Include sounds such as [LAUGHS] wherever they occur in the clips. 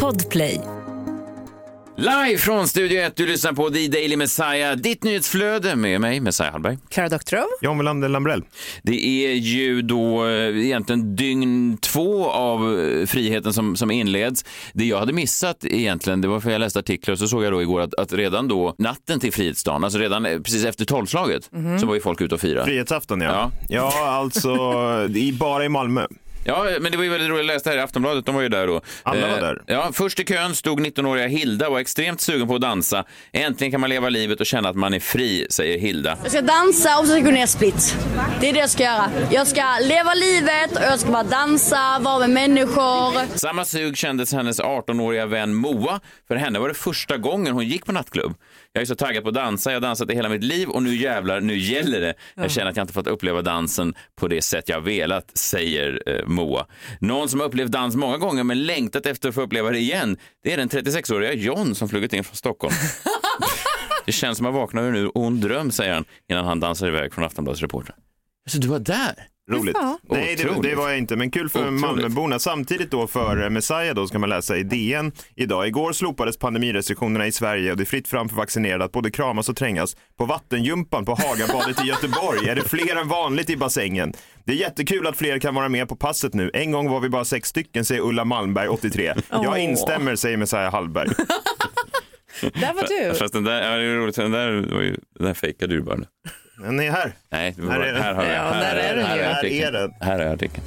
Podplay. Live från Studio 1, du lyssnar på The Daily Messiah, ditt nyhetsflöde med mig, Messiah Hallberg. Klara Doktorow. John Welander Lambrell. Det är ju då eh, egentligen dygn två av eh, friheten som, som inleds. Det jag hade missat egentligen, det var för jag läste artiklar och så såg jag då igår att, att redan då natten till frihetsdagen, alltså redan eh, precis efter tolvslaget, så var ju folk ute och firade. Frihetsafton ja. Ja. Ja, alltså i, bara i Malmö. Ja, men det var ju väldigt roligt. Jag läste här i Aftonbladet, de var ju där då. Alla var Eh, där. Ja, först i kön stod 19-åriga Hilda och var extremt sugen på att dansa. Äntligen kan man leva livet och känna att man är fri, säger Hilda. Jag ska dansa och så ska jag gå ner split. Det är det jag ska göra. Jag ska leva livet och jag ska bara dansa, vara med människor. Samma sug kändes hennes 18-åriga vän Moa. För henne var det första gången hon gick på nattklubb. Jag är så taggad på att dansa, jag har dansat i hela mitt liv och nu jävlar, nu gäller det. Jag känner att jag inte fått uppleva dansen på det sätt jag velat, säger eh, Moa. Någon som har upplevt dans många gånger men längtat efter att få uppleva det igen, det är den 36-åriga John som flugit in från Stockholm. [LAUGHS] det känns som att jag vaknar ur en ond dröm, säger han innan han dansar iväg från Aftonbladets reporter. Så du var där? Roligt. Ja. Nej, det, det var jag inte, men kul för Otroligt. Malmöborna. Samtidigt då för Messiah då ska man läsa i DN idag. Igår slopades pandemirestriktionerna i Sverige och det är fritt fram för vaccinerade att både kramas och trängas. På vattenjumpan på Hagabadet i Göteborg är det fler än vanligt i bassängen. Det är jättekul att fler kan vara med på passet nu. En gång var vi bara sex stycken, säger Ulla Malmberg, 83. Jag instämmer, säger Messiah Hallberg. [LAUGHS] Där var du. Fast den där, ja, det är roligt, den där, den där fejkade du bara. Den är här. Nej, Här är den. har Ja, här, där är den här, ju. är Här artikeln. är den. Här är artikeln.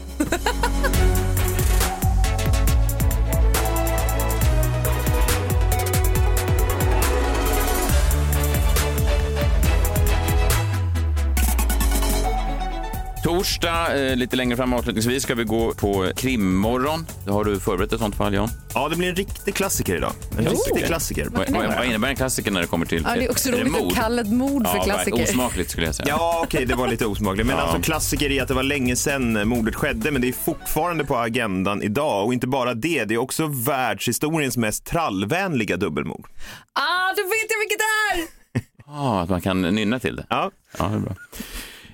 Torsdag, eh, lite längre fram avslutningsvis, ska vi gå på krimmorgon. Har du förberett ett sånt fall, Jan? Ja, det blir en riktig klassiker idag. En riktig klassiker. Vad, vad, vad innebär en klassiker när det kommer till Ja, det är också roligt mord? att kalla ett mord för Ja, klassiker. Osmakligt skulle jag säga. Ja, okej, det var lite osmakligt. Men alltså klassiker i att det var länge sedan mordet skedde, men det är fortfarande på agendan idag. Och inte bara det, det är också världshistoriens mest trallvänliga dubbelmord. Ah, då vet jag vilket det är! [LAUGHS] Ah, att man kan nynna till det. Ja, Ja, det är bra.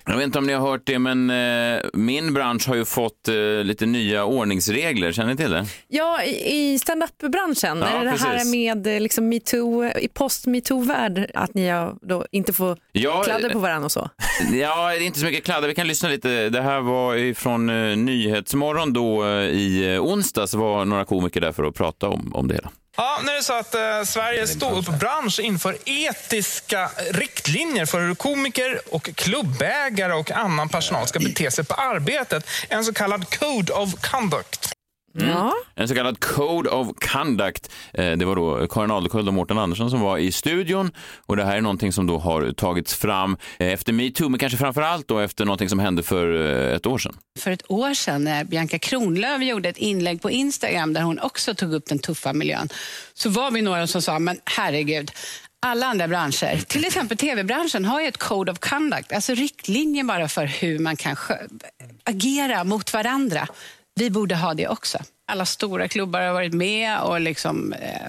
Jag vet inte om ni har hört det, men eh, min bransch har ju fått eh, lite nya ordningsregler. Känner ni till det? Ja, i i stand-up-branschen, Ja, är det det här med eh, liksom metoo, i post-metoo-värld, att ni har då inte får Ja, kladda på varandra och så? [LAUGHS] Ja, det är inte så mycket kladder. Vi kan lyssna lite. Det här var från eh, Nyhetsmorgon då eh, i eh, onsdags. var några komiker där för att prata om, om det hela. Ja, nu är det så att eh, Sveriges ståuppbransch inför etiska riktlinjer för hur komiker och klubbägare och annan personal ska bete sig på arbetet. En så kallad Code of Conduct. Ja. En så kallad Code of Conduct. Eh, Det var då Karin Adelsköld och Mårten Andersson som var i studion. Och det här är någonting som då har tagits fram eh, efter metoo, men kanske framför allt då efter någonting som hände för eh, ett år sedan. för ett år sedan när Bianca Kronlöf gjorde ett inlägg på Instagram där hon också tog upp den tuffa miljön så var vi några som sa, men herregud, alla andra branscher, till exempel tv-branschen, har ju ett code of conduct, alltså riktlinjer bara för hur man kan agera mot varandra. Vi borde ha det också. Alla stora klubbar har varit med och liksom, eh,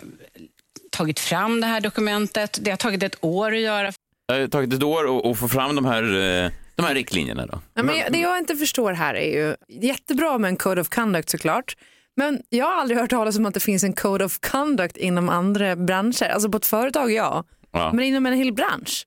tagit fram det här dokumentet. Det har tagit ett år att göra. Det har tagit ett år att- få fram de här, eh, de här riktlinjerna. Då. Ja, men det jag inte förstår här är ju, jättebra med en code of conduct såklart, men jag har aldrig hört talas om att det finns en code of conduct inom andra branscher. Alltså på ett företag ja, Ja. men inom en hel bransch.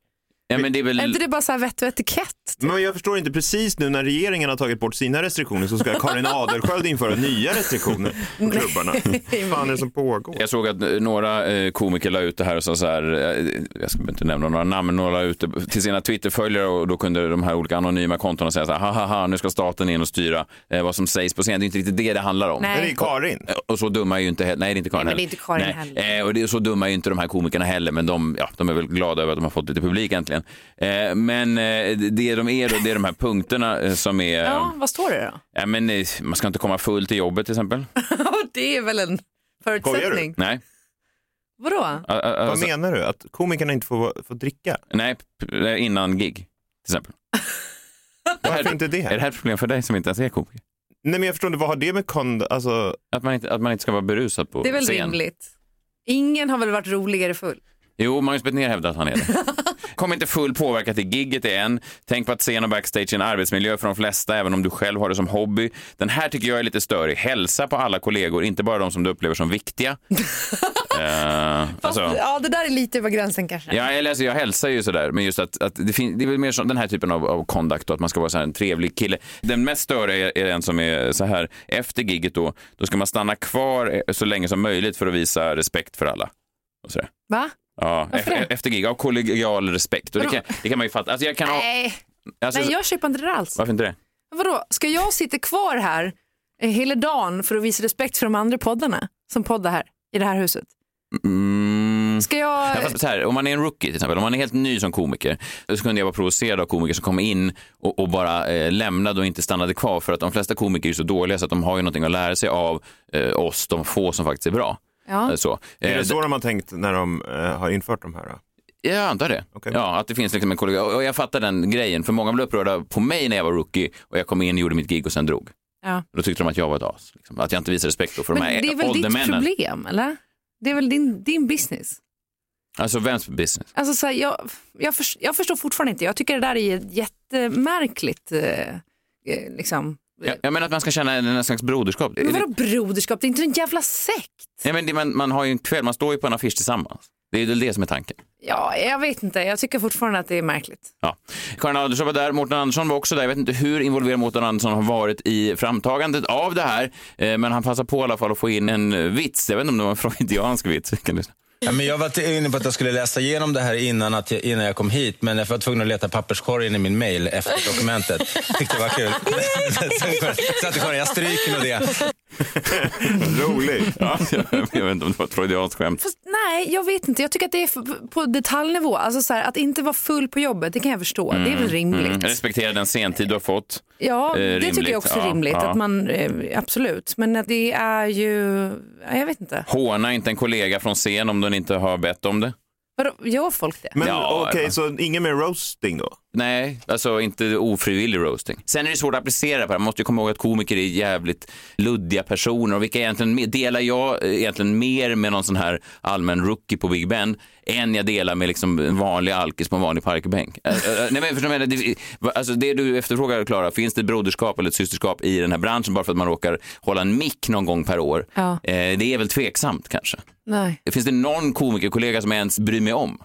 Ja, men det är väl... Är inte det bara så här vett och etikett? men jag förstår inte precis nu när regeringen har tagit bort sina restriktioner så ska [LAUGHS] Karin Adelsköld införa nya restriktioner på klubbarna. Vad fan är det som pågår? Jag såg att eh, några eh, komiker la ut det här och sa så här, eh, jag ska inte nämna några namn, men några la ut det till sina Twitterföljare och då kunde de här olika anonyma kontona säga så här, ha ha ha, nu ska staten in och styra eh, vad som sägs på scen. Det är inte riktigt det det handlar om. Nej. Är det är Karin? Eh, Och så dumma är ju inte heller, nej det är inte Karin Nej, men det är heller. inte Karin nej. heller. Eh, och det är så dumma är ju inte de här komikerna heller, men de, ja, de är väl glada över att de har fått lite publik äntligen. Eh, men eh, det de är då, det är de här punkterna eh, som är, Ja, vad står det då? ja, men eh, man ska inte komma full till jobbet till exempel. [LAUGHS] det är väl en förutsättning. Nej. Vadå? A- a- Vad alltså- menar du? Att komikerna inte får, får dricka? Nej, innan gig till exempel. [LAUGHS] Varför inte det? Är det här ett problem för dig som inte ens är komiker? Nej men jag förstår inte, vad har det med kond... Alltså, Att man inte, att man inte ska vara berusad på Det är väl scen? rimligt. Ingen har väl varit roligare full? Jo, Magnus Betnér hävdar att han är [LAUGHS] Kom inte full påverkad till gigget är en. Tänk på att scen och backstage är en arbetsmiljö för de flesta, även om du själv har det som hobby. Den här tycker jag är lite störig. Hälsa på alla kollegor, inte bara de som du upplever som viktiga. [LAUGHS] Eh, alltså, Ja, det där är lite över gränsen kanske. Ja, eller, alltså, jag hälsar ju sådär, men just att, att det, fin- det är väl mer som den här typen av, av conduct, då, att man ska vara så här en trevlig kille. Den mest störiga är, är en som är så här, efter gigget då, då ska man stanna kvar eh, så länge som möjligt för att visa respekt för alla. Och sådär. Va? Ja, efter, gig, av kollegial respekt. Och det, kan, det kan man ju fatta. Alltså, jag kan ha, Nej, alltså, Nej jag köper inte det alls. Varför inte det? Vadå, ska jag sitta kvar här eh, hela dagen för att visa respekt för de andra poddarna som poddar här i det här huset? Mm. Ska jag... Ja, så här, om man är en rookie till exempel, om man är helt ny som komiker, så kunde jag vara provocerad av komiker som kom in och, och bara eh, lämnade och inte stannade kvar för att de flesta komiker är så dåliga så att de har ju någonting att lära sig av eh, oss, de få som faktiskt är bra. Ja. Eh, Så. Är Eh, det så de har tänkt när de eh, har infört de här? Jag antar det. Okej. Ja, att det finns liksom en kollega. Och jag fattar den grejen, för många blev upprörda på mig när jag var rookie och jag kom in, gjorde mitt gig och sen drog. Ja. Då tyckte de att jag var ett as. Liksom. Att jag inte visade respekt för Men de här det är väl ditt problem, eller? Det är väl din, din business? Alltså vems business? Alltså, så här, jag, jag, förs- jag förstår fortfarande inte. Jag tycker det där är jättemärkligt. Eh, eh, liksom. Jag, jag menar att man ska känna en, en slags broderskap. Men vadå broderskap? Det är inte en jävla sekt. Ja, men det, man, man har ju en kväll, man står ju på en affisch tillsammans. Det är väl det som är tanken. Ja, jag vet inte. Jag tycker fortfarande att det är märkligt. Ja. Karin Andersson var där, Mårten Andersson var också där. Jag vet inte hur involverad Mårten Andersson har varit i framtagandet av det här, eh, men han passade på i alla fall att få in en vits. Jag vet inte om det var en freudiansk vits. Ja, men jag var inne på att jag skulle läsa igenom det här innan, att jag, innan jag kom hit, men jag var tvungen att leta papperskorgen i min mail efter dokumentet. Tyckte det var kul. [LAUGHS] Så att jag stryker nog det. Rolig. Ja, jag vet inte om det var ett freudianskt skämt. Fast, nej, jag vet inte. Jag tycker att det är på detaljnivå. Alltså, så här, att inte vara full på jobbet, det kan jag förstå. Det är väl rimligt. Mm. Respektera den sentid du har fått. Ja, Eh, det rimligt. tycker jag också är Ja, rimligt. ja. Att man, eh, absolut. Men det är ju, ja, jag vet inte. Håna inte en kollega från scen om den inte har bett om det. Vadå, gör folk det? Men Ja, okej, ja. så ingen mer roasting då? Nej, alltså inte ofrivillig roasting. Sen är det svårt att applicera på det. Man måste ju komma ihåg att komiker är jävligt luddiga personer och vilka egentligen delar jag eh, egentligen mer med någon sån här allmän rookie på Big Ben än jag delar med liksom en vanlig alkis på en vanlig parkbänk. Eh, eh, Nej, men förstår du vad jag menar? det, alltså det du efterfrågar, Klara, finns det ett broderskap eller ett systerskap i den här branschen bara för att man råkar hålla en mick någon gång per år? Ja. Eh, Det är väl tveksamt kanske. Nej. Finns det någon komikerkollega som jag ens bryr mig om?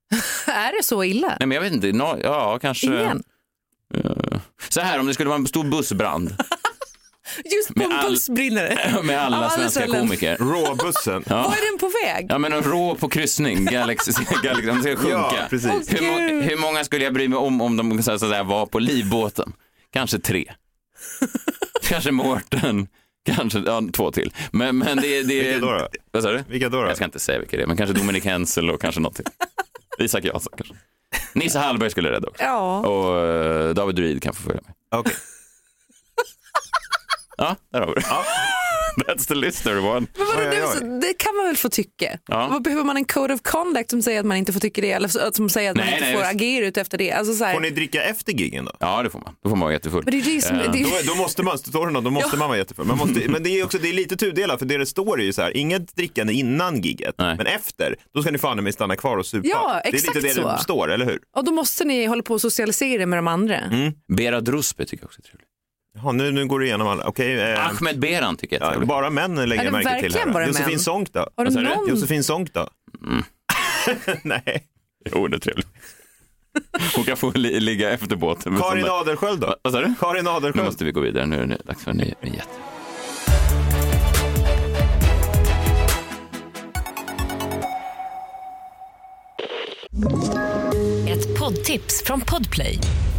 [LAUGHS] Är det så illa? Nej, men jag vet inte. Nå- ja, kanske. Ingen? Eh, Så här, om det skulle vara en stor bussbrand [LAUGHS] Just på Med en all- buss brinner det. [LAUGHS] med alla Av svenska ställen. komiker. Råbussen. Ja. Var är den på väg? Ja, men en rå på kryssning, Galaxy, Galaxy, de ska sjunka. Ja, precis. hur, må- hur många skulle jag bry mig om om de så att säga, var på livbåten? Kanske tre. Kanske Mårten, kanske ja, två till. Men, men det, det Vilka då, då? Vad sa du? Vilka då? då? Jag ska inte säga vilka det är, men kanske Dominik Hensel och kanske något till. Isak Jansson kanske. Nisse Hallberg skulle rädda också. Ja. Och eh, David Druid kan få följa med. Okej. Ja, där har vi det. That's the list everyone. Men vadå, det, så- det kan man väl få tycka? Ja. Vad Behöver man en code of conduct som säger att man inte får tycka det eller som säger att man Nej, inte nej, får visst. agera ut efter det? Alltså, så här, Får ni dricka efter giggen då? Ja, det får man. Då får man vara jättefull. Men det är det som, Eh, det Då, då måste man, står det något, då måste man vara jättefull. Man måste, men det är också det är lite tudelat, för det det står är ju så här, inget drickande innan gigget, Nej. men efter, då ska ni fan mig stanna kvar och supa. Ja, det är exakt lite det så. det står, eller hur? och då måste ni hålla på och socialisera med de andra. Mm. Bera Druspe tycker jag också är trevligt. Jaha, nu, nu går du igenom alla. Okej, eh, Ahmed Beran tycker jag är ja, bara män lägger jag märke till här. Josefin män? Sonck då? Har du du? någon? Josefin Sonck då? Mm. [LAUGHS] Nej. Jo, det är trevligt. Hon kan få li- ligga efter båten. med Karin Adelsköld då? Vad sa du? Karin Nu Adelsköld? måste vi gå vidare. Nu är det dags för en ny vignett. Ett poddtips från Podplay.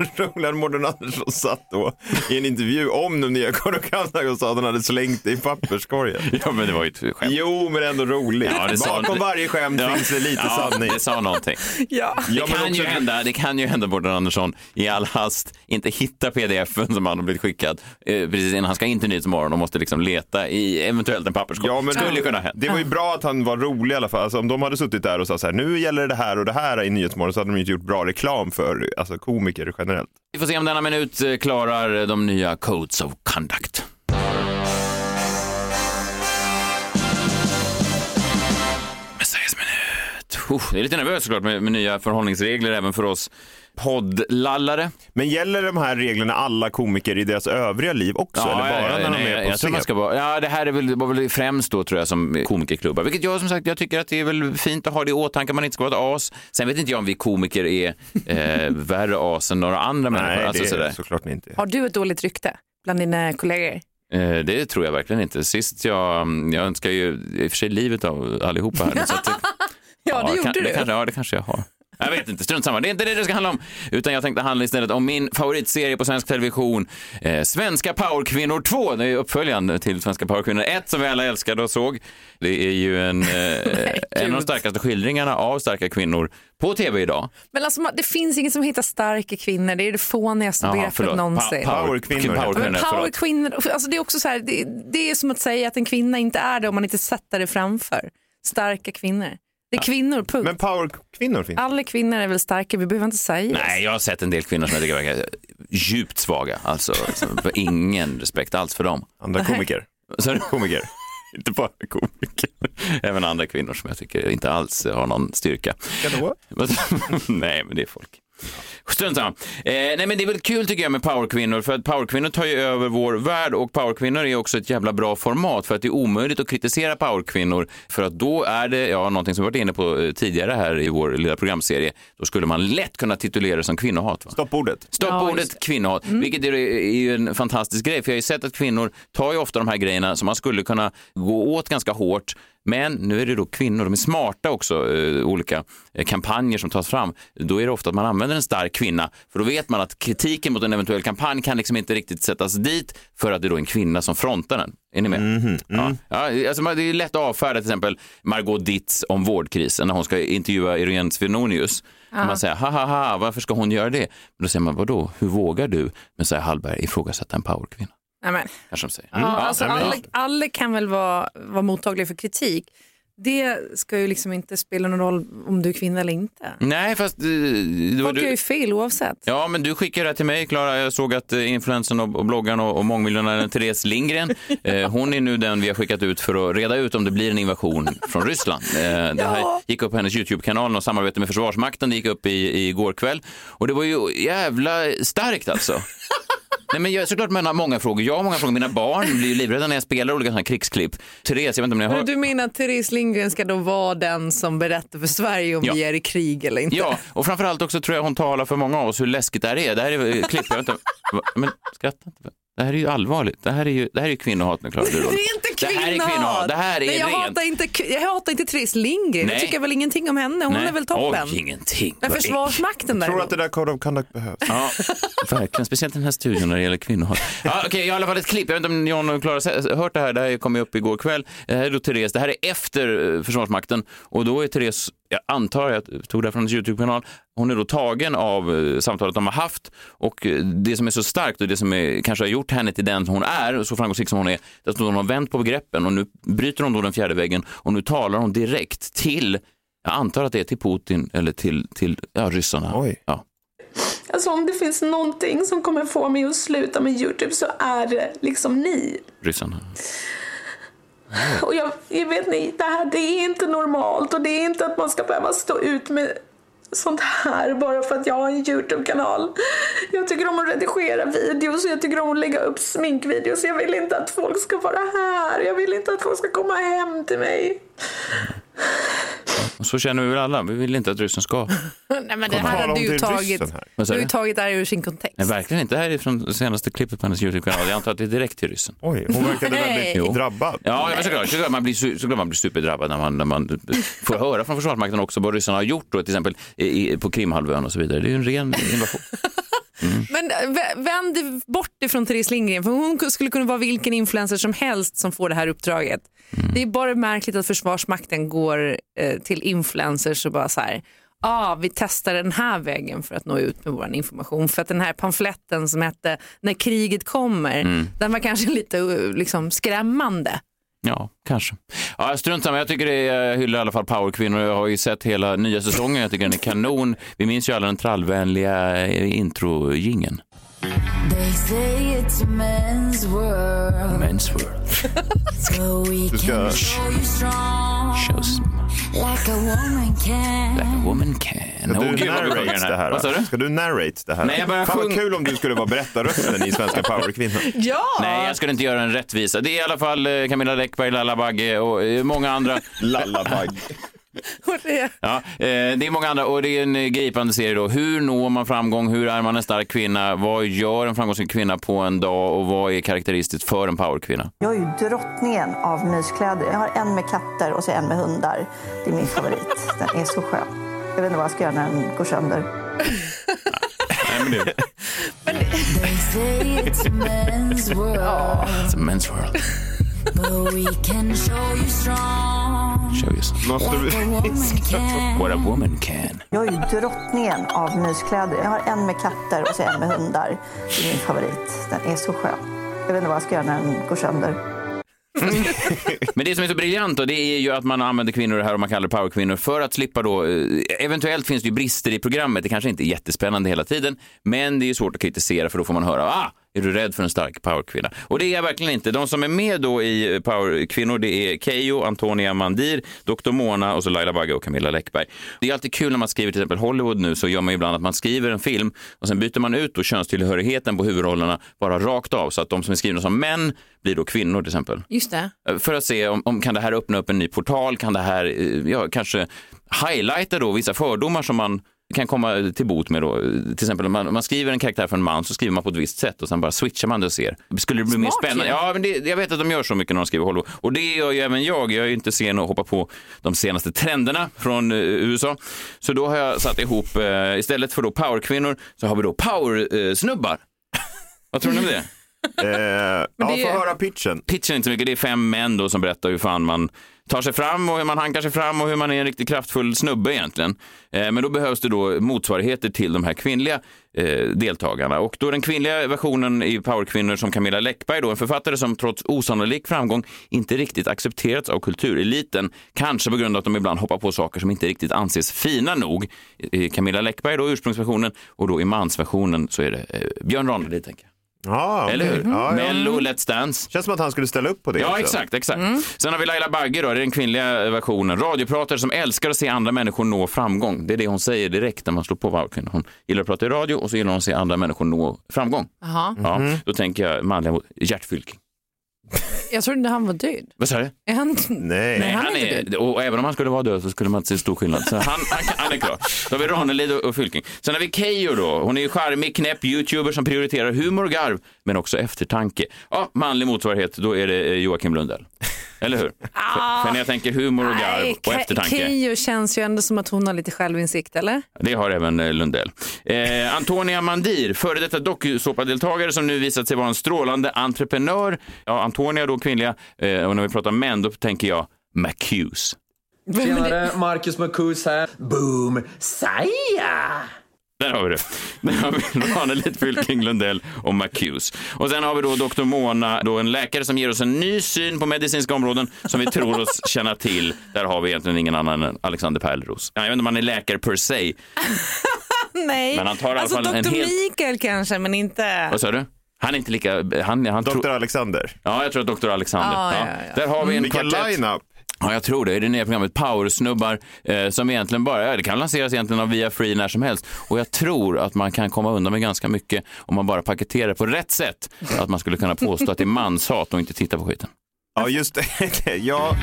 Att Mårten Andersson satt då i en intervju om de nya Conduct och sa att han hade slängt det i papperskorgen. Ja, men det var ju ett skämt. Jo, men ändå roligt. Ja, det sa- Bakom varje skämt Ja. finns det lite ja, sanning. Det sa någonting. Ja. Det, Ja, men kan också- ju hända, det kan ju hända Mårten Andersson i all hast inte hitta pdf-en som han har blivit skickad eh, precis innan han ska in till Nyhetsmorgon och måste liksom leta i eventuellt en papperskorg. Ja, men Skulle ju kunna hänt. Det var ju bra att han var rolig i alla fall. Alltså, om de hade suttit där och sagt så här, nu gäller det det här och det här i Nyhetsmorgon så hade de inte gjort bra reklam för alltså, komiker generellt. Vi får se om denna minut eh, klarar de nya Codes of Conduct. Uff, det är lite nervöst såklart med, med nya förhållningsregler även för oss poddlallare. Men gäller de här reglerna alla komiker i deras övriga liv också? eller bara när de nej, är på jag tror scen? man ska vara, ja, det här är väl, var väl främst då tror jag som komikerklubbar. Vilket jag som sagt, jag tycker att det är väl fint att ha det i åtanke, man inte ska vara ett as. Sen vet inte jag om vi komiker är eh, [LAUGHS] värre as än några andra människor. Nej, Alltså, det sådär. är såklart ni inte. Har du ett dåligt rykte bland dina kollegor? Eh, Det tror jag verkligen inte. Sist jag, jag önskar ju i och för sig livet av allihopa här. så att [LAUGHS] Ja, det gjorde kan, du. Det kanske, ja, det kanske jag har. Jag vet inte, strunt samma. Det är inte det det ska handla om. Utan jag tänkte handla istället om min favoritserie på svensk television. Eh, Svenska powerkvinnor 2. Det är uppföljaren till Svenska powerkvinnor 1 som vi alla älskade och såg. Det är ju en, [LAUGHS] eh, en av de starkaste skildringarna av starka kvinnor på tv idag. Men alltså, det finns inget som heter starka kvinnor. Det är det fånigaste begreppet någonsin. Pa- powerkvinnor, alltså det är också så här, det, det är som att säga att en kvinna inte är det om man inte sätter det framför. Starka kvinnor. Det är kvinnor, punkt. Men powerkvinnor finns Alla kvinnor är väl starka, vi behöver inte säga Nej, jag har sett en del kvinnor som jag tycker verkar djupt svaga. Alltså, liksom, ingen respekt alls för dem. andra komiker. [LAUGHS] Så, komiker. [LAUGHS] inte bara komiker, även andra kvinnor som jag tycker inte alls har någon styrka. Vadå? [LAUGHS] nej, men det är folk. Strunt samma. Eh, nej, men det är väl kul tycker jag med powerkvinnor för att powerkvinnor tar ju över vår värld och powerkvinnor är också ett jävla bra format för att det är omöjligt att kritisera powerkvinnor för att då är det, ja, någonting som vi varit inne på eh, tidigare här i vår lilla programserie, då skulle man lätt kunna titulera det som kvinnohat. Va? Stoppordet. Stopp Ja, kvinnohat, vilket är, är ju en fantastisk grej. För jag har ju sett att kvinnor tar ju ofta de här grejerna som man skulle kunna gå åt ganska hårt. Men nu är det då kvinnor, de är smarta också, eh, olika eh, kampanjer som tas fram. Då är det ofta att man använder en stark kvinna, för då vet man att kritiken mot en eventuell kampanj kan liksom inte riktigt sättas dit för att det är då en kvinna som frontar den. Är ni med? Ja. Ja, alltså, det är lätt att avfärda till exempel Margot Ditz om vårdkrisen när hon ska intervjua Irene Svenonius. Man säger, ha ha ha, varför ska hon göra det? Men då säger man, vadå, hur vågar du, Messiah Hallberg, ifrågasätta en powerkvinna? Nej, men, Kanske de säger. ja, alltså, men- alla, alla kan väl vara, vara mottagliga för kritik. Det ska ju liksom inte spela någon roll om du är kvinna eller inte. Nej, fast... eh, Det var Folk gör du... ju fel oavsett. Ja, men du skickade det här till mig, Klara. Jag såg att eh, influensen och, och bloggaren och, och mångmiljonären [LAUGHS] Therese Lindgren, eh, hon är nu den vi har skickat ut för att reda ut om det blir en invasion från Ryssland. Eh, det här Ja. gick upp på hennes YouTube-kanal och samarbete med Försvarsmakten, det gick upp i, i igår kväll. Och det var ju jävla starkt alltså. [LAUGHS] Nej, men jag, såklart man har många frågor. Jag har många frågor. Mina barn blir ju livrädda när jag spelar olika sådana krigsklipp. Therese, jag vet inte om ni har du menar att Therese Lindgren ska då vara den som berättar för Sverige om Ja. vi är i krig eller inte? Ja, och framförallt också tror jag hon talar för många av oss hur läskigt det här är. Det här är klipp, jag vet inte, men skratta inte. Det här är ju allvarligt. Det här är ju, det här är ju kvinnohat nu, Klara. Det är inte Det här är kvinnohat. kvinnohat. Det här är Nej, jag, rent. hatar inte, jag hatar inte Therese Lindgren. Nej. Jag tycker väl ingenting om henne. Hon Nej. är väl toppen. Oj, ingenting. Men Försvarsmakten Tror däremot. att det där Code of Conduct behövs? Ja, verkligen. Speciellt den här studion när det gäller kvinnohat. Ja, Okej, jag har i alla fall ett klipp. Jag vet inte om John och Klara har hört det här. Det här kom ju upp igår kväll. Det här är då Therese. Det här är efter eh, Försvarsmakten och då är Therese, jag antar, jag tog det från hennes YouTube-kanal, hon är då tagen av eh, samtalet de har haft och eh, det som är så starkt och det som är, kanske har gjort henne till den hon är så framgångsrik som hon är, det är att hon har vänt på begreppen och nu bryter hon då den fjärde väggen och nu talar hon direkt till, jag antar att det är till Putin eller till, till ja, ryssarna. Oj. Ja. Alltså om det finns någonting som kommer få mig att sluta med Youtube så är det liksom ni. ryssarna. [LAUGHS] Och jag, jag vet ni, det här det är inte normalt och det är inte att man ska behöva stå ut med sånt här bara för att jag har en Youtube-kanal. Jag tycker om att redigera videos och jag tycker om att lägga upp sminkvideos. Jag vill inte att folk ska vara här. Jag vill inte att folk ska komma hem till mig. Och så känner vi väl alla. Vi vill inte att ryssen ska. [LAUGHS] Nej, men det här har om du tagit, du har ju tagit det här ur sin kontext. Nej, verkligen inte. Det här är från det senaste klippet på hennes YouTube-kanal. Jag antar att det är direkt till ryssen. Oj, hon verkade väldigt [LAUGHS] Jo. drabbad. Ja, men såklart, såklart, man blir, såklart man blir superdrabbad när man, när man får höra från Försvarsmakten också vad ryssarna har gjort då, till exempel i, i, på Krimhalvön och så vidare. Det är ju en ren invasion. [LAUGHS] Men eh, vä- vänd bort ifrån Therese Lindgren för hon skulle kunna vara vilken influencer som helst som får det här uppdraget. Det är bara märkligt att Försvarsmakten går eh, till influencers och bara så här, ah, vi testar den här vägen för att nå ut med vår information. För att den här pamfletten som hette När kriget kommer, den var kanske lite eh, liksom, skrämmande. Ja, kanske. Ja, jag strunt samma. Jag tycker det är, jag hyllar i alla fall powerkvinnor. Jag har ju sett hela nya säsongen. Jag tycker den är kanon. Vi minns ju alla den trallvänliga eh, introjingen intro-jingeln. They say it's a men's world. Men's world. [LAUGHS] So we Du ska- can show you strong. Shows Like a woman can. like a woman can. Ska du sjunger narrate det här? Vad sa du? Ska du narrate det här? Nej, jag bara Fan vad sjung- kul om du skulle vara berättarrösten i Svenska powerkvinnor. [LAUGHS] Ja! Nej, jag skulle inte göra en rättvisa. Det är i alla fall eh, Camilla Läckberg, Lalla Bagge och eh, många andra. [LAUGHS] Lalla Bagge. [LAUGHS] Ja, eh, det är många andra och det är en eh, gripande serie då. Hur når man framgång? Hur är man en stark kvinna? Vad gör en framgångsrik kvinna på en dag och vad är karaktäristiskt för en powerkvinna? Jag är ju drottningen av myskläder. Jag har en med katter och så en med hundar. Det är min favorit. Den är så skön. Jag vet inte vad jag ska göra när den går sönder. Nej, men det [LAUGHS] They say it's a men's world. Show you can. What a woman can. Jag är ju drottningen av myskläder. Jag har en med katter och så en med hundar. Det är min favorit. Den är så skön. Jag vet inte vad jag ska göra när den går sönder. [LAUGHS] Men det som är så briljant då, det är ju att man använder kvinnor det här och man kallar det powerkvinnor för att slippa då, eh, eventuellt finns det ju brister i programmet, det kanske inte är jättespännande hela tiden, men det är ju svårt att kritisera för då får man höra, ah, är du rädd för en stark powerkvinna? Och det är jag verkligen inte. De som är med då i eh, powerkvinnor, det är Keyyo, Antonia Mandir, Dr. Mona och så Laila Bagge och Camilla Läckberg. Det är alltid kul när man skriver till exempel Hollywood nu så gör man ibland att man skriver en film och sen byter man ut då könstillhörigheten på huvudrollerna bara rakt av så att de som är skrivna som män blir då kvinnor till exempel. Just det. För att se om, om kan det här öppna upp en ny portal, kan det här eh, ja, kanske highlighta då vissa fördomar som man kan komma till bot med då. Till exempel om man, om man skriver en karaktär för en man så skriver man på ett visst sätt och sen bara switchar man det och ser. Skulle det bli mer Smart spännande? ju. Ja, men det, jag vet att de gör så mycket när de skriver Hollywood. Och det gör ju även jag. Jag är ju inte sen att hoppa på de senaste trenderna från eh, USA. Så då har jag satt ihop, eh, istället för då powerkvinnor så har vi då powersnubbar. [LAUGHS] Vad tror ni om det? Eh, ja, få höra pitchen. Pitchen är inte så mycket, det är fem män då som berättar hur fan man tar sig fram och hur man hankar sig fram och hur man är en riktigt kraftfull snubbe egentligen. Eh, men då behövs det då motsvarigheter till de här kvinnliga eh, deltagarna. Och då den kvinnliga versionen i Powerkvinnor som Camilla Läckberg, då, en författare som trots osannolik framgång inte riktigt accepterats av kultureliten, kanske på grund av att de ibland hoppar på saker som inte riktigt anses fina nog. I Camilla Läckberg då ursprungsversionen och då i mansversionen så är det eh, Björn Ranelid tänker jag. Ja, Eller hur? ja. Mello, Let's Dance. Känns som att han skulle ställa upp på det Ja, också. exakt. exakt. Sen har vi Laila Bagge, då, det är den kvinnliga versionen. Radiopratare som älskar att se andra människor nå framgång. Det är det hon säger direkt när man slår på Powerkvinnor. Hon gillar att prata i radio och så gillar hon att se andra människor nå framgång. Jaha. Ja, då tänker jag manliga Gert Fylking. Jag trodde han var död. Vad sa du? Är han... Nej. Nej, han han är inte är, och även om han skulle vara död så skulle man inte se stor skillnad. Så han, han, han är klar. Då har vi Ranelid och, och Fylking. Sen har vi Keyyo då. Hon är charmig, knäpp youtuber som prioriterar humor och garv, men också eftertanke. Ja, manlig motsvarighet, då är det eh, Joakim Lundell. Eller hur? För, för när jag tänker humor och garv Nej, och eftertanke. Keyyo känns ju ändå som att hon har lite självinsikt, eller? Det har även eh, Lundell. Eh, Antonia Mandir, före detta dokusåpadeltagare som nu visat sig vara en strålande entreprenör. Ja, Antonia då kvinnliga eh, och när vi pratar män då tänker jag Macuse. Tjenare, Marcus Marcus här. Boom, Saja! Där har vi det. Där har vi [LAUGHS] Ranelid Fylking, Lundell och Macuse. Och sen har vi då Dr. Mona, då en läkare som ger oss en ny syn på medicinska områden som vi tror oss känna till. Där har vi egentligen ingen annan än Alexander Pärleros. Jag vet inte om han är läkare per se. [LAUGHS] Nej, Men han tar i alla alltså fall en Dr. helt- Mikael kanske, men inte... Vad sa du? Han är inte lika... Han, han Dr. Alexander. Ja, jag tror att Dr. Alexander. Ja, Ja, ja, ja. Där har vi en Vilken kvartett. line-up. Ja, jag tror det. I det nya programmet Powersnubbar eh, som egentligen bara, ja, det kan lanseras egentligen av via Free när som helst. Och jag tror att man kan komma undan med ganska mycket om man bara paketerar på rätt sätt. Att man skulle kunna påstå att det är manshat och inte titta på skiten. Ja, just det. [LAUGHS] ja,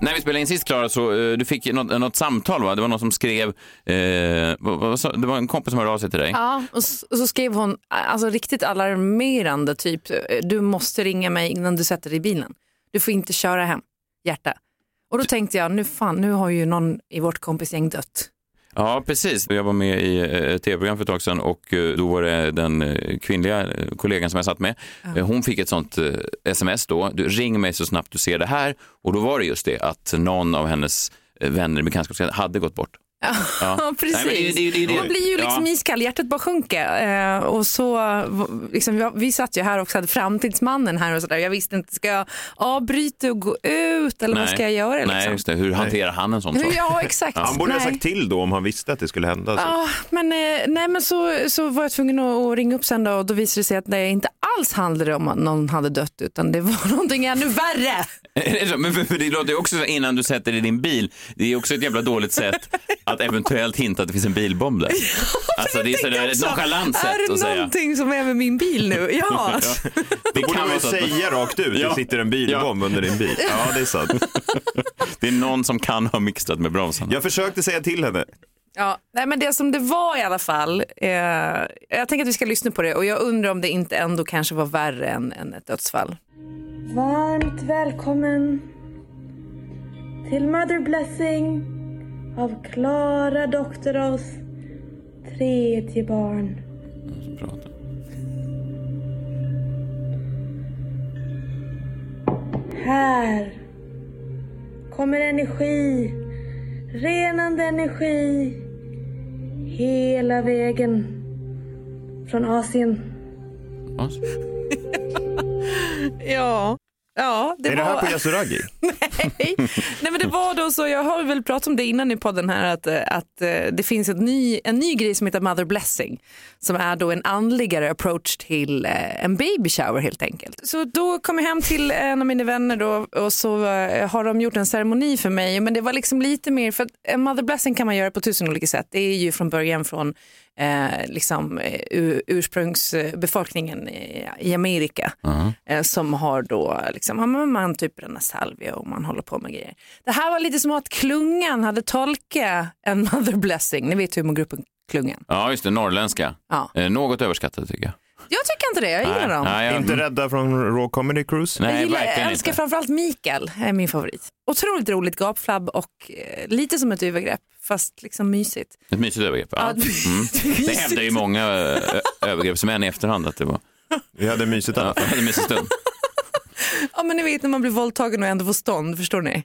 När vi spelade in sist, Klara, så eh, du fick något, något samtal, va? Det var någon som skrev, eh, vad, vad, sa- det var en kompis som hörde av sig till dig. Ja, och så, och så skrev hon alltså riktigt alarmerande, typ du måste ringa mig innan du sätter dig i bilen. Du får inte köra hem. hjärta. Och då tänkte jag, nu fan, nu har ju någon i vårt kompisgäng dött. Ja, precis. Jag var med i eh, ett tv-program för ett tag sedan och eh, då var det den eh, kvinnliga eh, kollegan som jag satt med. Eh, Hon fick ett sånt eh, sms då. Du, ring mig så snabbt du ser det här. Och då var det just det att någon av hennes eh, vänner i bekantskapskretsen hade gått bort. Ja, [LAUGHS] precis. Nej, det- det- det- det- Man blir ju liksom ja. iskall, hjärtat bara sjunker. Eh, och så, liksom, vi, vi satt ju här också, hade framtidsmannen här och sådär. Jag visste inte, ska jag avbryta och gå ut eller vad ska jag göra? Liksom? Nej, just det. Hur hanterar han en sån sak? Ja, exakt. Han borde ha Nej. sagt till då om han visste att det skulle hända. Så. Ja, men, eh, nej, men så, så var jag tvungen att, att ringa upp sen då, och då visade det sig att det inte alls handlade om att någon hade dött utan det var [LAUGHS] någonting ännu värre. Är det så? Men för, för det låter ju också så innan du sätter dig i din bil. Det är också ett jävla dåligt sätt [LAUGHS] att eventuellt hinta att det finns en bilbomb där. [LAUGHS] Alltså det är sådär ett Så, nonchalant är sätt det att säga. någonting som är med min bil nu? [LAUGHS] Ja. Det borde kan man säga rakt ut. Ja. Det sitter en bilbomb under din bil. Ja, det är sant. [LAUGHS] Det är någon som kan ha mixtrat med bromsarna. Jag försökte säga till henne. Ja, nej, men det som det var i alla fall, eh, jag tänker att vi ska lyssna på det och jag undrar om det inte ändå kanske var värre än, än ett dödsfall. Varmt välkommen till Mother Blessing av Klara Doktorows tredje barn. Här kommer energi, renande energi hela vägen från Asien. [LAUGHS] Ja, ja det är det var... här på Yasuragi? [LAUGHS] Nej. Nej men det var då så, jag har väl pratat om det innan i podden här att, eh, att eh, det finns ett ny, en ny grej som heter Mother Blessing som är då en andligare approach till eh, en baby shower helt enkelt. Så då kom jag hem till en av mina vänner då och så har de gjort en ceremoni för mig men det var liksom lite mer för att en Mother Blessing kan man göra på tusen olika sätt. Det är ju från början från eh, liksom, eh, ur- ursprungsbefolkningen i, i Amerika eh, som har då liksom, man typ bränner salvia och man håller på med grejer. Det här var lite som att klungan hade tolkat en [LAUGHS] mother blessing. Ni vet humorgruppen Klungan. Ja, just det. Norrländska. Ja. Eh, Något överskattade tycker jag. Jag tycker inte det, jag gillar Nej, dem. nej, jag- Inte rädda från Raw Comedy Cruise? jag, gillar, jag älskar framförallt Mikael, är min favorit. Otroligt roligt gapflabb och eh, lite som ett övergrepp, fast liksom mysigt. Ett mysigt övergrepp. Ja. Ja, Mm. Det mysigt. hävdar ju många ö- övergreppsmän i efterhand att det var... Vi hade mysigt ja, vi hade en mysig stund. [LAUGHS] Ja men ni vet när man blir våldtagen och ändå får stånd, förstår ni?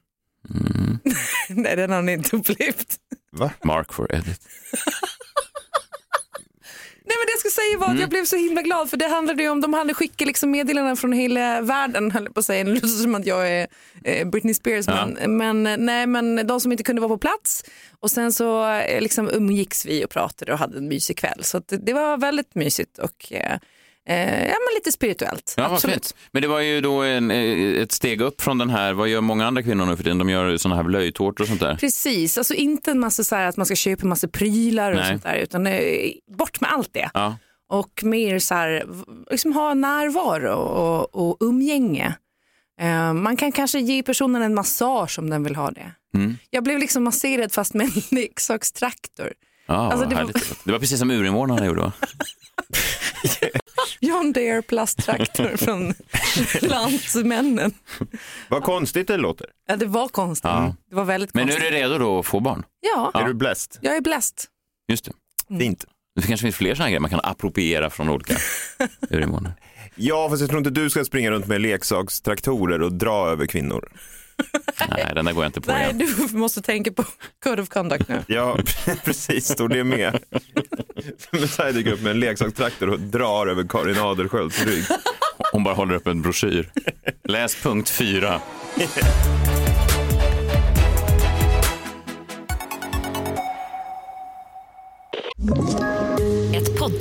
[LAUGHS] Nej den har ni inte upplevt. Va? Mark for edit. [LAUGHS] Nej men det jag skulle säga var att Mm. jag blev så himla glad för det handlade ju om, de hade skickat liksom meddelanden från hela världen höll på att säga, det låter som att jag är eh, Britney Spears Ja. men, men, eh, nej, men de som inte kunde vara på plats och sen så eh, liksom umgicks vi och pratade och hade en mysig kväll så det, det var väldigt mysigt och eh, eh, ja, men lite spirituellt. Ja, Absolut. Men det var ju då en, eh, ett steg upp från den här, vad gör många andra kvinnor nu för tiden? De gör sådana här blöjtårtor och sånt där. Precis, alltså inte en massa så här att man ska köpa en massa prylar och Nej. sånt där utan eh, bort med allt det. Ja. och mer så här, liksom ha närvaro och, och umgänge. Eh, man kan kanske ge personen en massage om den vill ha det. Mm. Jag blev liksom masserad fast med en [LAUGHS] leksakstraktor. Ja, Alltså, vad det var- det var precis som urinvånarna gjorde va? [LAUGHS] John Deere plasttraktor [LAUGHS] från Landsmännen. Vad konstigt det låter. Ja, det var konstigt. Ja. Det var väldigt Men nu är du redo då att få barn? Ja, Är du blessed? jag är blessed. Just det. Fint. Det kanske finns fler sådana grejer man kan appropriera från olika [LAUGHS] urinvånare. Ja, fast jag tror inte du ska springa runt med leksakstraktorer och dra över kvinnor. [LAUGHS] Nej, den där går jag inte på Nej, igen. du måste tänka på Code of Conduct nu. Ja, [LAUGHS] precis, Står det med. Messiah dyker upp med en leksakstraktor och drar över Karin Adelsköld rygg. Hon bara håller upp en broschyr. Läs punkt 4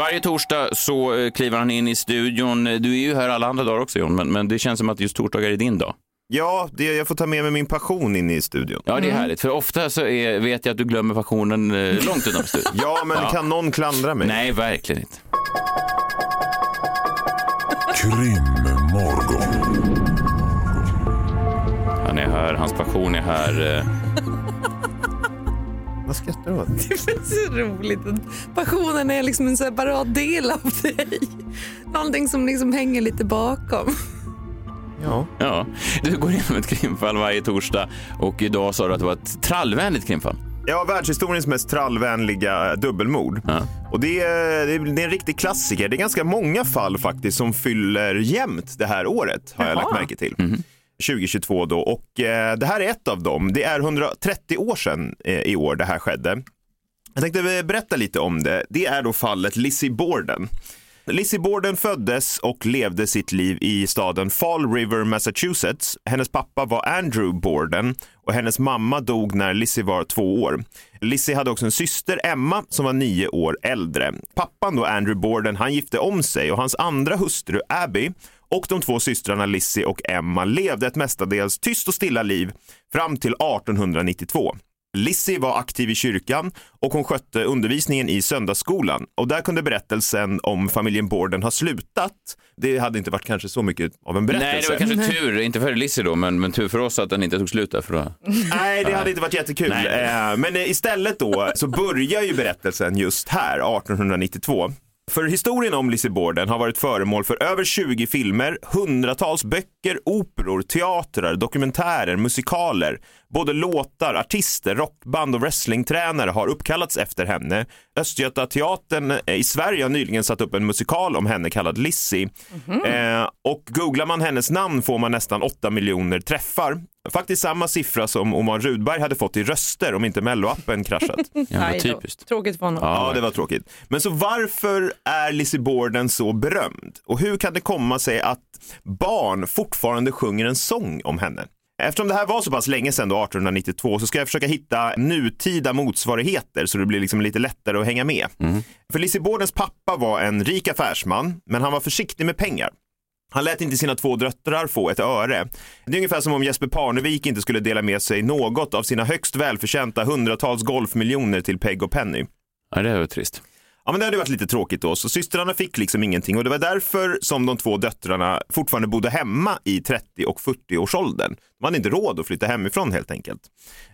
Varje torsdag så eh, kliver han in i studion. Du är ju här alla andra dagar också John, men, men det känns som att just torsdagar är din dag. Ja, det, jag får ta med mig min passion in i studion. Ja, det är härligt. För ofta så är, vet jag att du glömmer passionen eh, långt utanför studion. [LAUGHS] Ja, men kan någon klandra mig? Nej, verkligen inte. Krimmorgon. Han är här, hans passion är här. eh. Vad skrattar du åt? [LAUGHS] Det är så roligt. Passionen är liksom en separat del av dig. Någonting som liksom hänger lite bakom. Ja. ja. Du går igenom ett krimfall varje torsdag och idag sa du att det var ett trallvänligt krimfall. Ja, världshistoriens mest trallvänliga dubbelmord. Och det är, det är en riktig klassiker. Det är ganska många fall faktiskt som fyller jämnt det här året, har jag Jaha. lagt märke till. 2022 då. Och eh, det här är ett av dem. Det är 130 år sedan eh, i år det här skedde. Jag tänkte eh, berätta lite om det. Det är då fallet Lizzie Borden. Lizzie Borden föddes och levde sitt liv i staden Fall River, Massachusetts. Hennes pappa var Andrew Borden och hennes mamma dog när Lizzie var två år. Lizzie hade också en syster, Emma, som var nio år äldre. Pappan då, Andrew Borden, han gifte om sig och hans andra hustru, Abby, och de två systrarna Lizzie och Emma levde ett mestadels tyst och stilla liv fram till 1892. Lizzie var aktiv i kyrkan och hon skötte undervisningen i söndagsskolan. Och där kunde berättelsen om familjen Borden ha slutat. Det hade inte varit kanske så mycket av en berättelse. Nej, det var kanske tur, inte för Lizzie då, men, men tur för oss att den inte tog slut där. För då... [LAUGHS] Nej, det hade inte varit jättekul. Nej. Eh, Men eh, istället då så börjar ju berättelsen just här, 1892. För historien om Lizzie Borden har varit föremål för över 20 filmer, hundratals böcker, operor, teatrar, dokumentärer, musikaler. Både låtar, artister, rockband och wrestlingtränare har uppkallats efter henne. Östgötateatern eh, i Sverige har nyligen satt upp en musikal om henne kallad Lizzie. Eh, och googlar man hennes namn får man nästan 8 miljoner träffar. Faktiskt samma siffra som Omar Rudberg hade fått i röster om inte Melloappen kraschat. [LAUGHS] Aj då. Tråkigt för honom. Ja, det var tråkigt. Men så varför är Lizzie Borden så berömd? Och hur kan det komma sig att barn fortfarande sjunger en sång om henne? Eftersom det här var så pass länge sedan, då 1892, så ska jag försöka hitta nutida motsvarigheter så det blir liksom lite lättare att hänga med. För Lizzie Bordens pappa var en rik affärsman, men han var försiktig med pengar. Han lät inte sina två döttrar få ett öre. Det är ungefär som om Jesper Parnevik inte skulle dela med sig något av sina högst välförtjänta hundratals golfmiljoner till Peg och Penny. Ja, det var trist. Ja, men det hade varit lite tråkigt då, så systrarna fick liksom ingenting och det var därför som de två döttrarna fortfarande bodde hemma i 30 och 40-årsåldern. De hade inte råd att flytta hemifrån helt enkelt.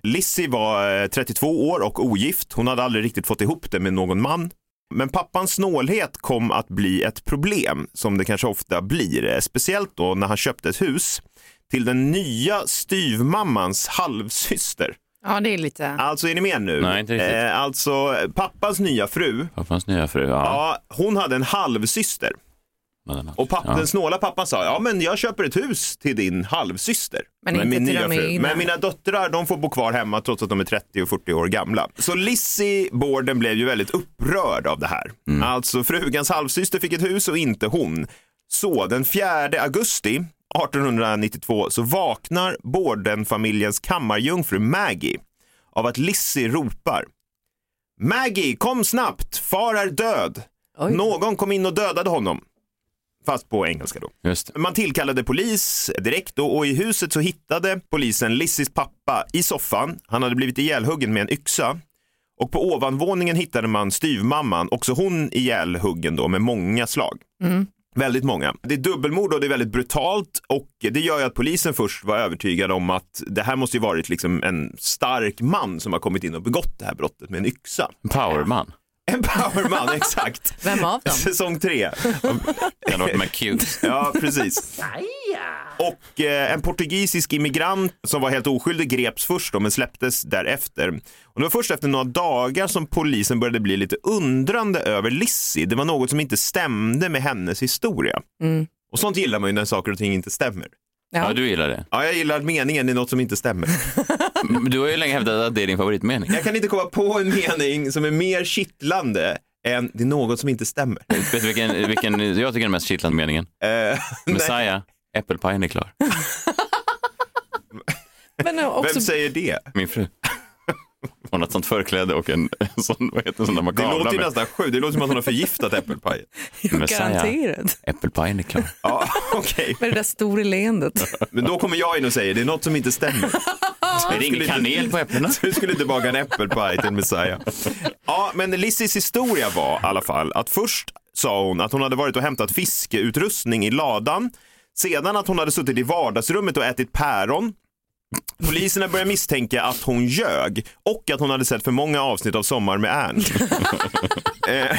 Lizzie var eh, 32 år och ogift. Hon hade aldrig riktigt fått ihop det med någon man. Men pappans snålhet kom att bli ett problem, som det kanske ofta blir. Eh, speciellt då när han köpte ett hus till den nya styvmammans halvsyster. Ja, det är lite... Alltså är ni med nu? Nej, inte riktigt. Eh, alltså pappans nya fru, Pappans nya fru, ja. ja, hon hade en halvsyster. Och papp, Ja. den snåla pappan sa, ja men jag köper ett hus till din halvsyster. Men inte min till nya de fru. egna. Men mina döttrar, de får bo kvar hemma trots att de är 30 och 40 år gamla. Så Lizzie Borden blev ju väldigt upprörd av det här. Mm. Alltså frugans halvsyster fick ett hus och inte hon. Så den 4 augusti 1892 så vaknar Borden-familjens kammarjungfru Maggie av att Lizzie ropar Maggie, kom snabbt, far är död. Någon kom in och dödade honom. Fast på engelska då. Man tillkallade polis direkt och, och i huset så hittade polisen Lizzys pappa i soffan. Han hade blivit ihjälhuggen med en yxa. Och på ovanvåningen hittade man styvmamman, också hon ihjälhuggen då med många slag. Mm. Väldigt många. Det är dubbelmord och det är väldigt brutalt och det gör ju att polisen först var övertygad om att det här måste ju varit liksom en stark man som har kommit in och begått det här brottet med en yxa. Powerman. En powerman, [LAUGHS] exakt. Vem av dem? Säsong tre. Kan ha varit McCute. Ja, precis. Och eh, en portugisisk immigrant som var helt oskyldig greps först då, men släpptes därefter. Och det var först efter några dagar som polisen började bli lite undrande över Lizzie. Det var något som inte stämde med hennes historia. Mm. Och sånt gillar man ju när saker och ting inte stämmer. Ja. du gillar det. Ja, jag gillar meningen i något som inte stämmer. [LAUGHS] Du har ju länge hävdat att det är din favoritmening. Jag kan inte komma på en mening som är mer kittlande än det är något som inte stämmer. Vet du vilken, vilken jag tycker är den mest kittlande meningen? Eh, Messiah, äppelpajen är klar. Men också, Vem säger det? Min fru. [LAUGHS] Har ett sånt förkläde och en, en sån, vad heter en sån där man Det låter ju nästan sjukt. Det låter som att hon har förgiftat äppelpaj. [LAUGHS] Messiah. Garanterat. Äppelpajen är klar. [LAUGHS] Ja, okej. Med det där stora leendet. Men då kommer jag in och säger det är något som inte stämmer. Är det ingen kanel på äpplena? Du skulle inte baka en äppelpaj till Messiah. Ja, men Lizzies historia var i alla fall att först sa hon att hon hade varit och hämtat fiskeutrustning i ladan. Sedan att hon hade suttit i vardagsrummet och ätit päron. Poliserna började misstänka att hon ljög och att hon hade sett för många avsnitt av Sommar med Ernst. [LAUGHS] Eh,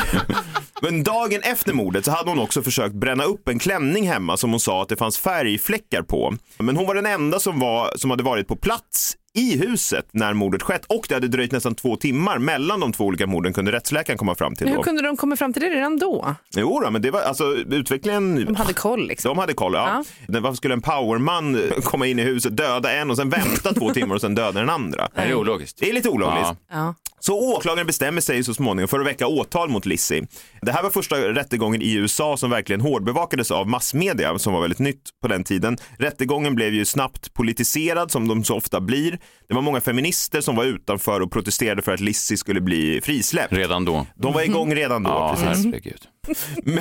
Men dagen efter mordet så hade hon också försökt bränna upp en klänning hemma som hon sa att det fanns färgfläckar på. Men hon var den enda som, var, som hade varit på plats i huset när mordet skett och det hade dröjt nästan två timmar mellan de två olika morden kunde rättsläkaren komma fram till. Då. hur kunde de komma fram till det redan då? Jo då, men det var alltså utvecklingen. De hade koll liksom. De hade koll, ja. Det- Varför skulle en powerman komma in i huset, döda en och sen vänta två timmar och sen döda den andra? Det är ologiskt. Det är lite ologiskt. Ja. Så åklagaren bestämmer sig så småningom för att väcka åtal mot Lizzie. Det här var första rättegången i USA som verkligen hårdbevakades av massmedia som var väldigt nytt på den tiden. Rättegången blev ju snabbt politiserad som de så ofta blir. Det var många feminister som var utanför och protesterade för att Lizzie skulle bli frisläppt. Redan då. De var igång redan då. Ja, precis. herregud. [LAUGHS]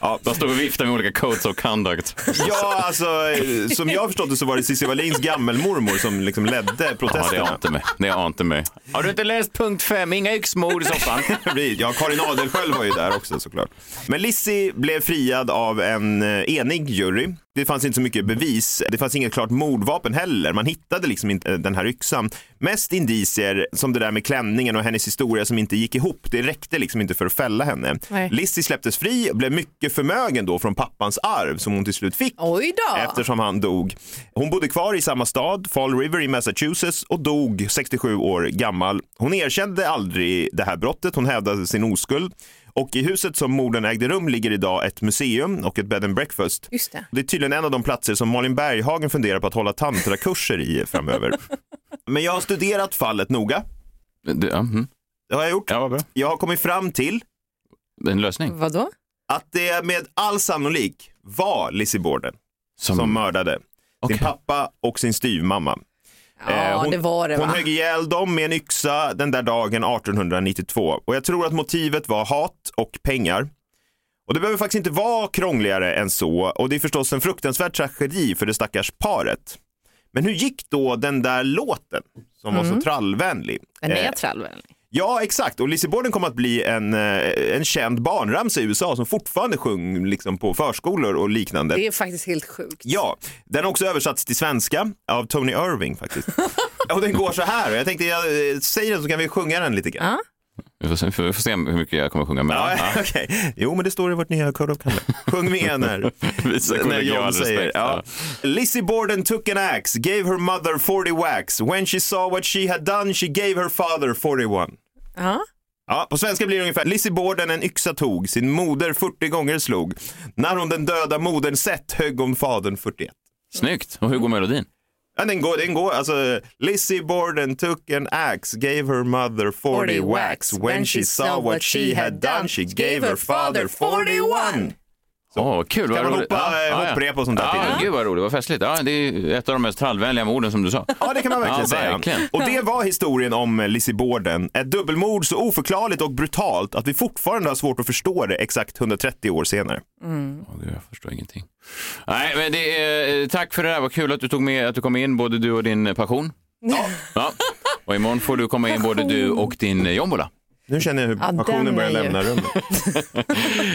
ja, de stod och viftade med olika codes of conduct. Ja, alltså som jag har förstått det så var det Cissi Wallins gammelmormor som liksom ledde Ja, det protesterna. ante mig. Det ante mig. Har du inte läst punkt fem? Inga yxmord i soffan. [LAUGHS] Ja, Karin Adelsköld var ju där också såklart. Men Lizzie blev friad av en eh, enig jury. Det fanns inte så mycket bevis. Det fanns inget klart mordvapen heller. Man hittade liksom inte eh, den här yxan. Mest indicier som det där med klänningen och hennes historia som inte gick ihop. Det räckte liksom inte för att fälla henne. Nej. Lizzie släpptes fri och blev mycket förmögen då från pappans arv som hon till slut fick. Oj då! Eftersom han dog. Hon bodde kvar i samma stad, Fall River i Massachusetts och dog 67 år gammal. Hon erkände aldrig det här brottet, hon hävdade sin oskuld. Och i huset som morden ägde rum ligger idag ett museum och ett bed and breakfast. Just det. Det är tydligen en av de platser som Malin Berghagen funderar på att hålla tantrakurser i framöver. [LAUGHS] Men jag har studerat fallet noga. Det, ja, mm. Det har jag gjort. ja, vad bra. Jag har kommit fram till En lösning. Vadå? att det med all sannolik var Lizzie Borden som, Som- mördade Okej. sin pappa och sin styvmamma. Ja, Eh, hon, det var det Hon va? högg ihjäl dem med en yxa den där dagen 1892 och jag tror att motivet var hat och pengar. Och det behöver faktiskt inte vara krångligare än så och det är förstås en fruktansvärd tragedi för det stackars paret. Men hur gick då den där låten som var så trallvänlig? Den är Eh, trallvänlig. Ja, exakt. Och Lizzie Borden kom att bli en, eh, en känd barnramsa i USA som fortfarande sjöng liksom, på förskolor och liknande. Det är faktiskt helt sjukt. Ja, den har också översatts till svenska av Tony Irving faktiskt. [LAUGHS] och den går så här jag tänkte jag eh, säger den så kan vi sjunga den lite grann. Ja. Vi får, se, vi får se hur mycket jag kommer att sjunga. Men, Ja, ja. [LAUGHS] okej. Jo, men det står i vårt nya Code of Conduct. Sjung med [LAUGHS] när, när John säger. respekt, Ja. Lizzie Borden took an axe, gave her mother 40 whacks. When she saw what she had done she gave her father 41. Ja. Ja, på svenska blir det ungefär Lizzie Borden en yxa tog, sin moder 40 gånger slog. När hon den döda modern sett högg hon fadern 41. Snyggt. Och hur går melodin? Ja, den går, den går, alltså Lizzie Borden took an axe, gave her mother 40 whacks. When she saw what she had done she gave her father 41. Åh, kul. Kan man roligt. hoppa, eh, hopprepa och sånt där ja? Gud vad roligt, vad festligt. Ja, det är ett av de mest trallvänliga morden som du sa. Ja, det kan man verkligen Ja, säga. verkligen. Och det var historien om Lizzie Borden. Ett dubbelmord så oförklarligt och brutalt att vi fortfarande har svårt att förstå det exakt 130 år senare. Åh, Gud, jag förstår ingenting. Nej, men det är, eh, tack för det där. Vad kul att du tog med att du kom in, både du och din passion. Ja. Och imorgon får du komma in både du och din jombola. Nu känner jag hur Ja, passionen börjar ju- lämna rummet. [LAUGHS]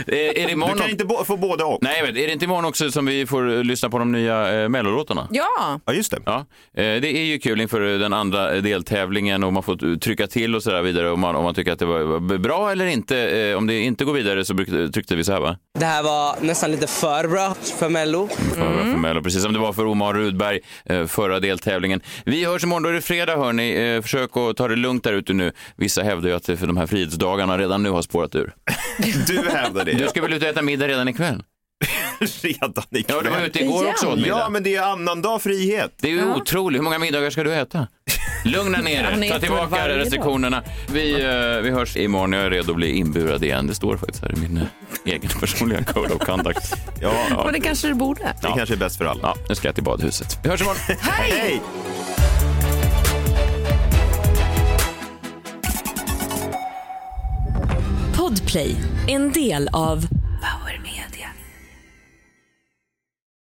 Eh, Är det Du imorgon kan inte bo- få båda och. Nej, vet, är det inte imorgon också som vi får eh, lyssna på de nya eh, mellolåtarna? Ja. Ja, just det. Ja, eh, det är ju kul inför den andra eh, deltävlingen och man får trycka till och så där vidare om man, om man tycker att det var var bra eller inte. Eh, Om det inte går vidare så tryckte vi så här va? Det här var nästan lite för bra för Mello. För, för Mello, precis som det var för Omar Rudberg eh, förra deltävlingen. Vi hörs imorgon, då är det fredag hörni. Eh, Försök att ta det lugnt där ute nu. Vissa hävdar ju att det för de här frihetsdagarna redan nu har spårat ur. [LAUGHS] Du hävdar det. Du ska väl ut och äta middag redan ikväll? [LAUGHS] redan ikväll. Ja, du var ute igår också åt middag. Ja, men det är annandag frihet. Det är ju otroligt. Hur många middagar ska du äta? Lugna ner dig. Ta tillbaka restriktionerna. Vi, eh, vi hörs imorgon. Jag är redo att bli inburad igen. Det står faktiskt här i min eh, egen personliga code of conduct. Ja, Men det kanske du borde. det kanske är bäst för alla. Ja, nu ska jag till badhuset. Vi hörs imorgon. Hej! Podplay, en del av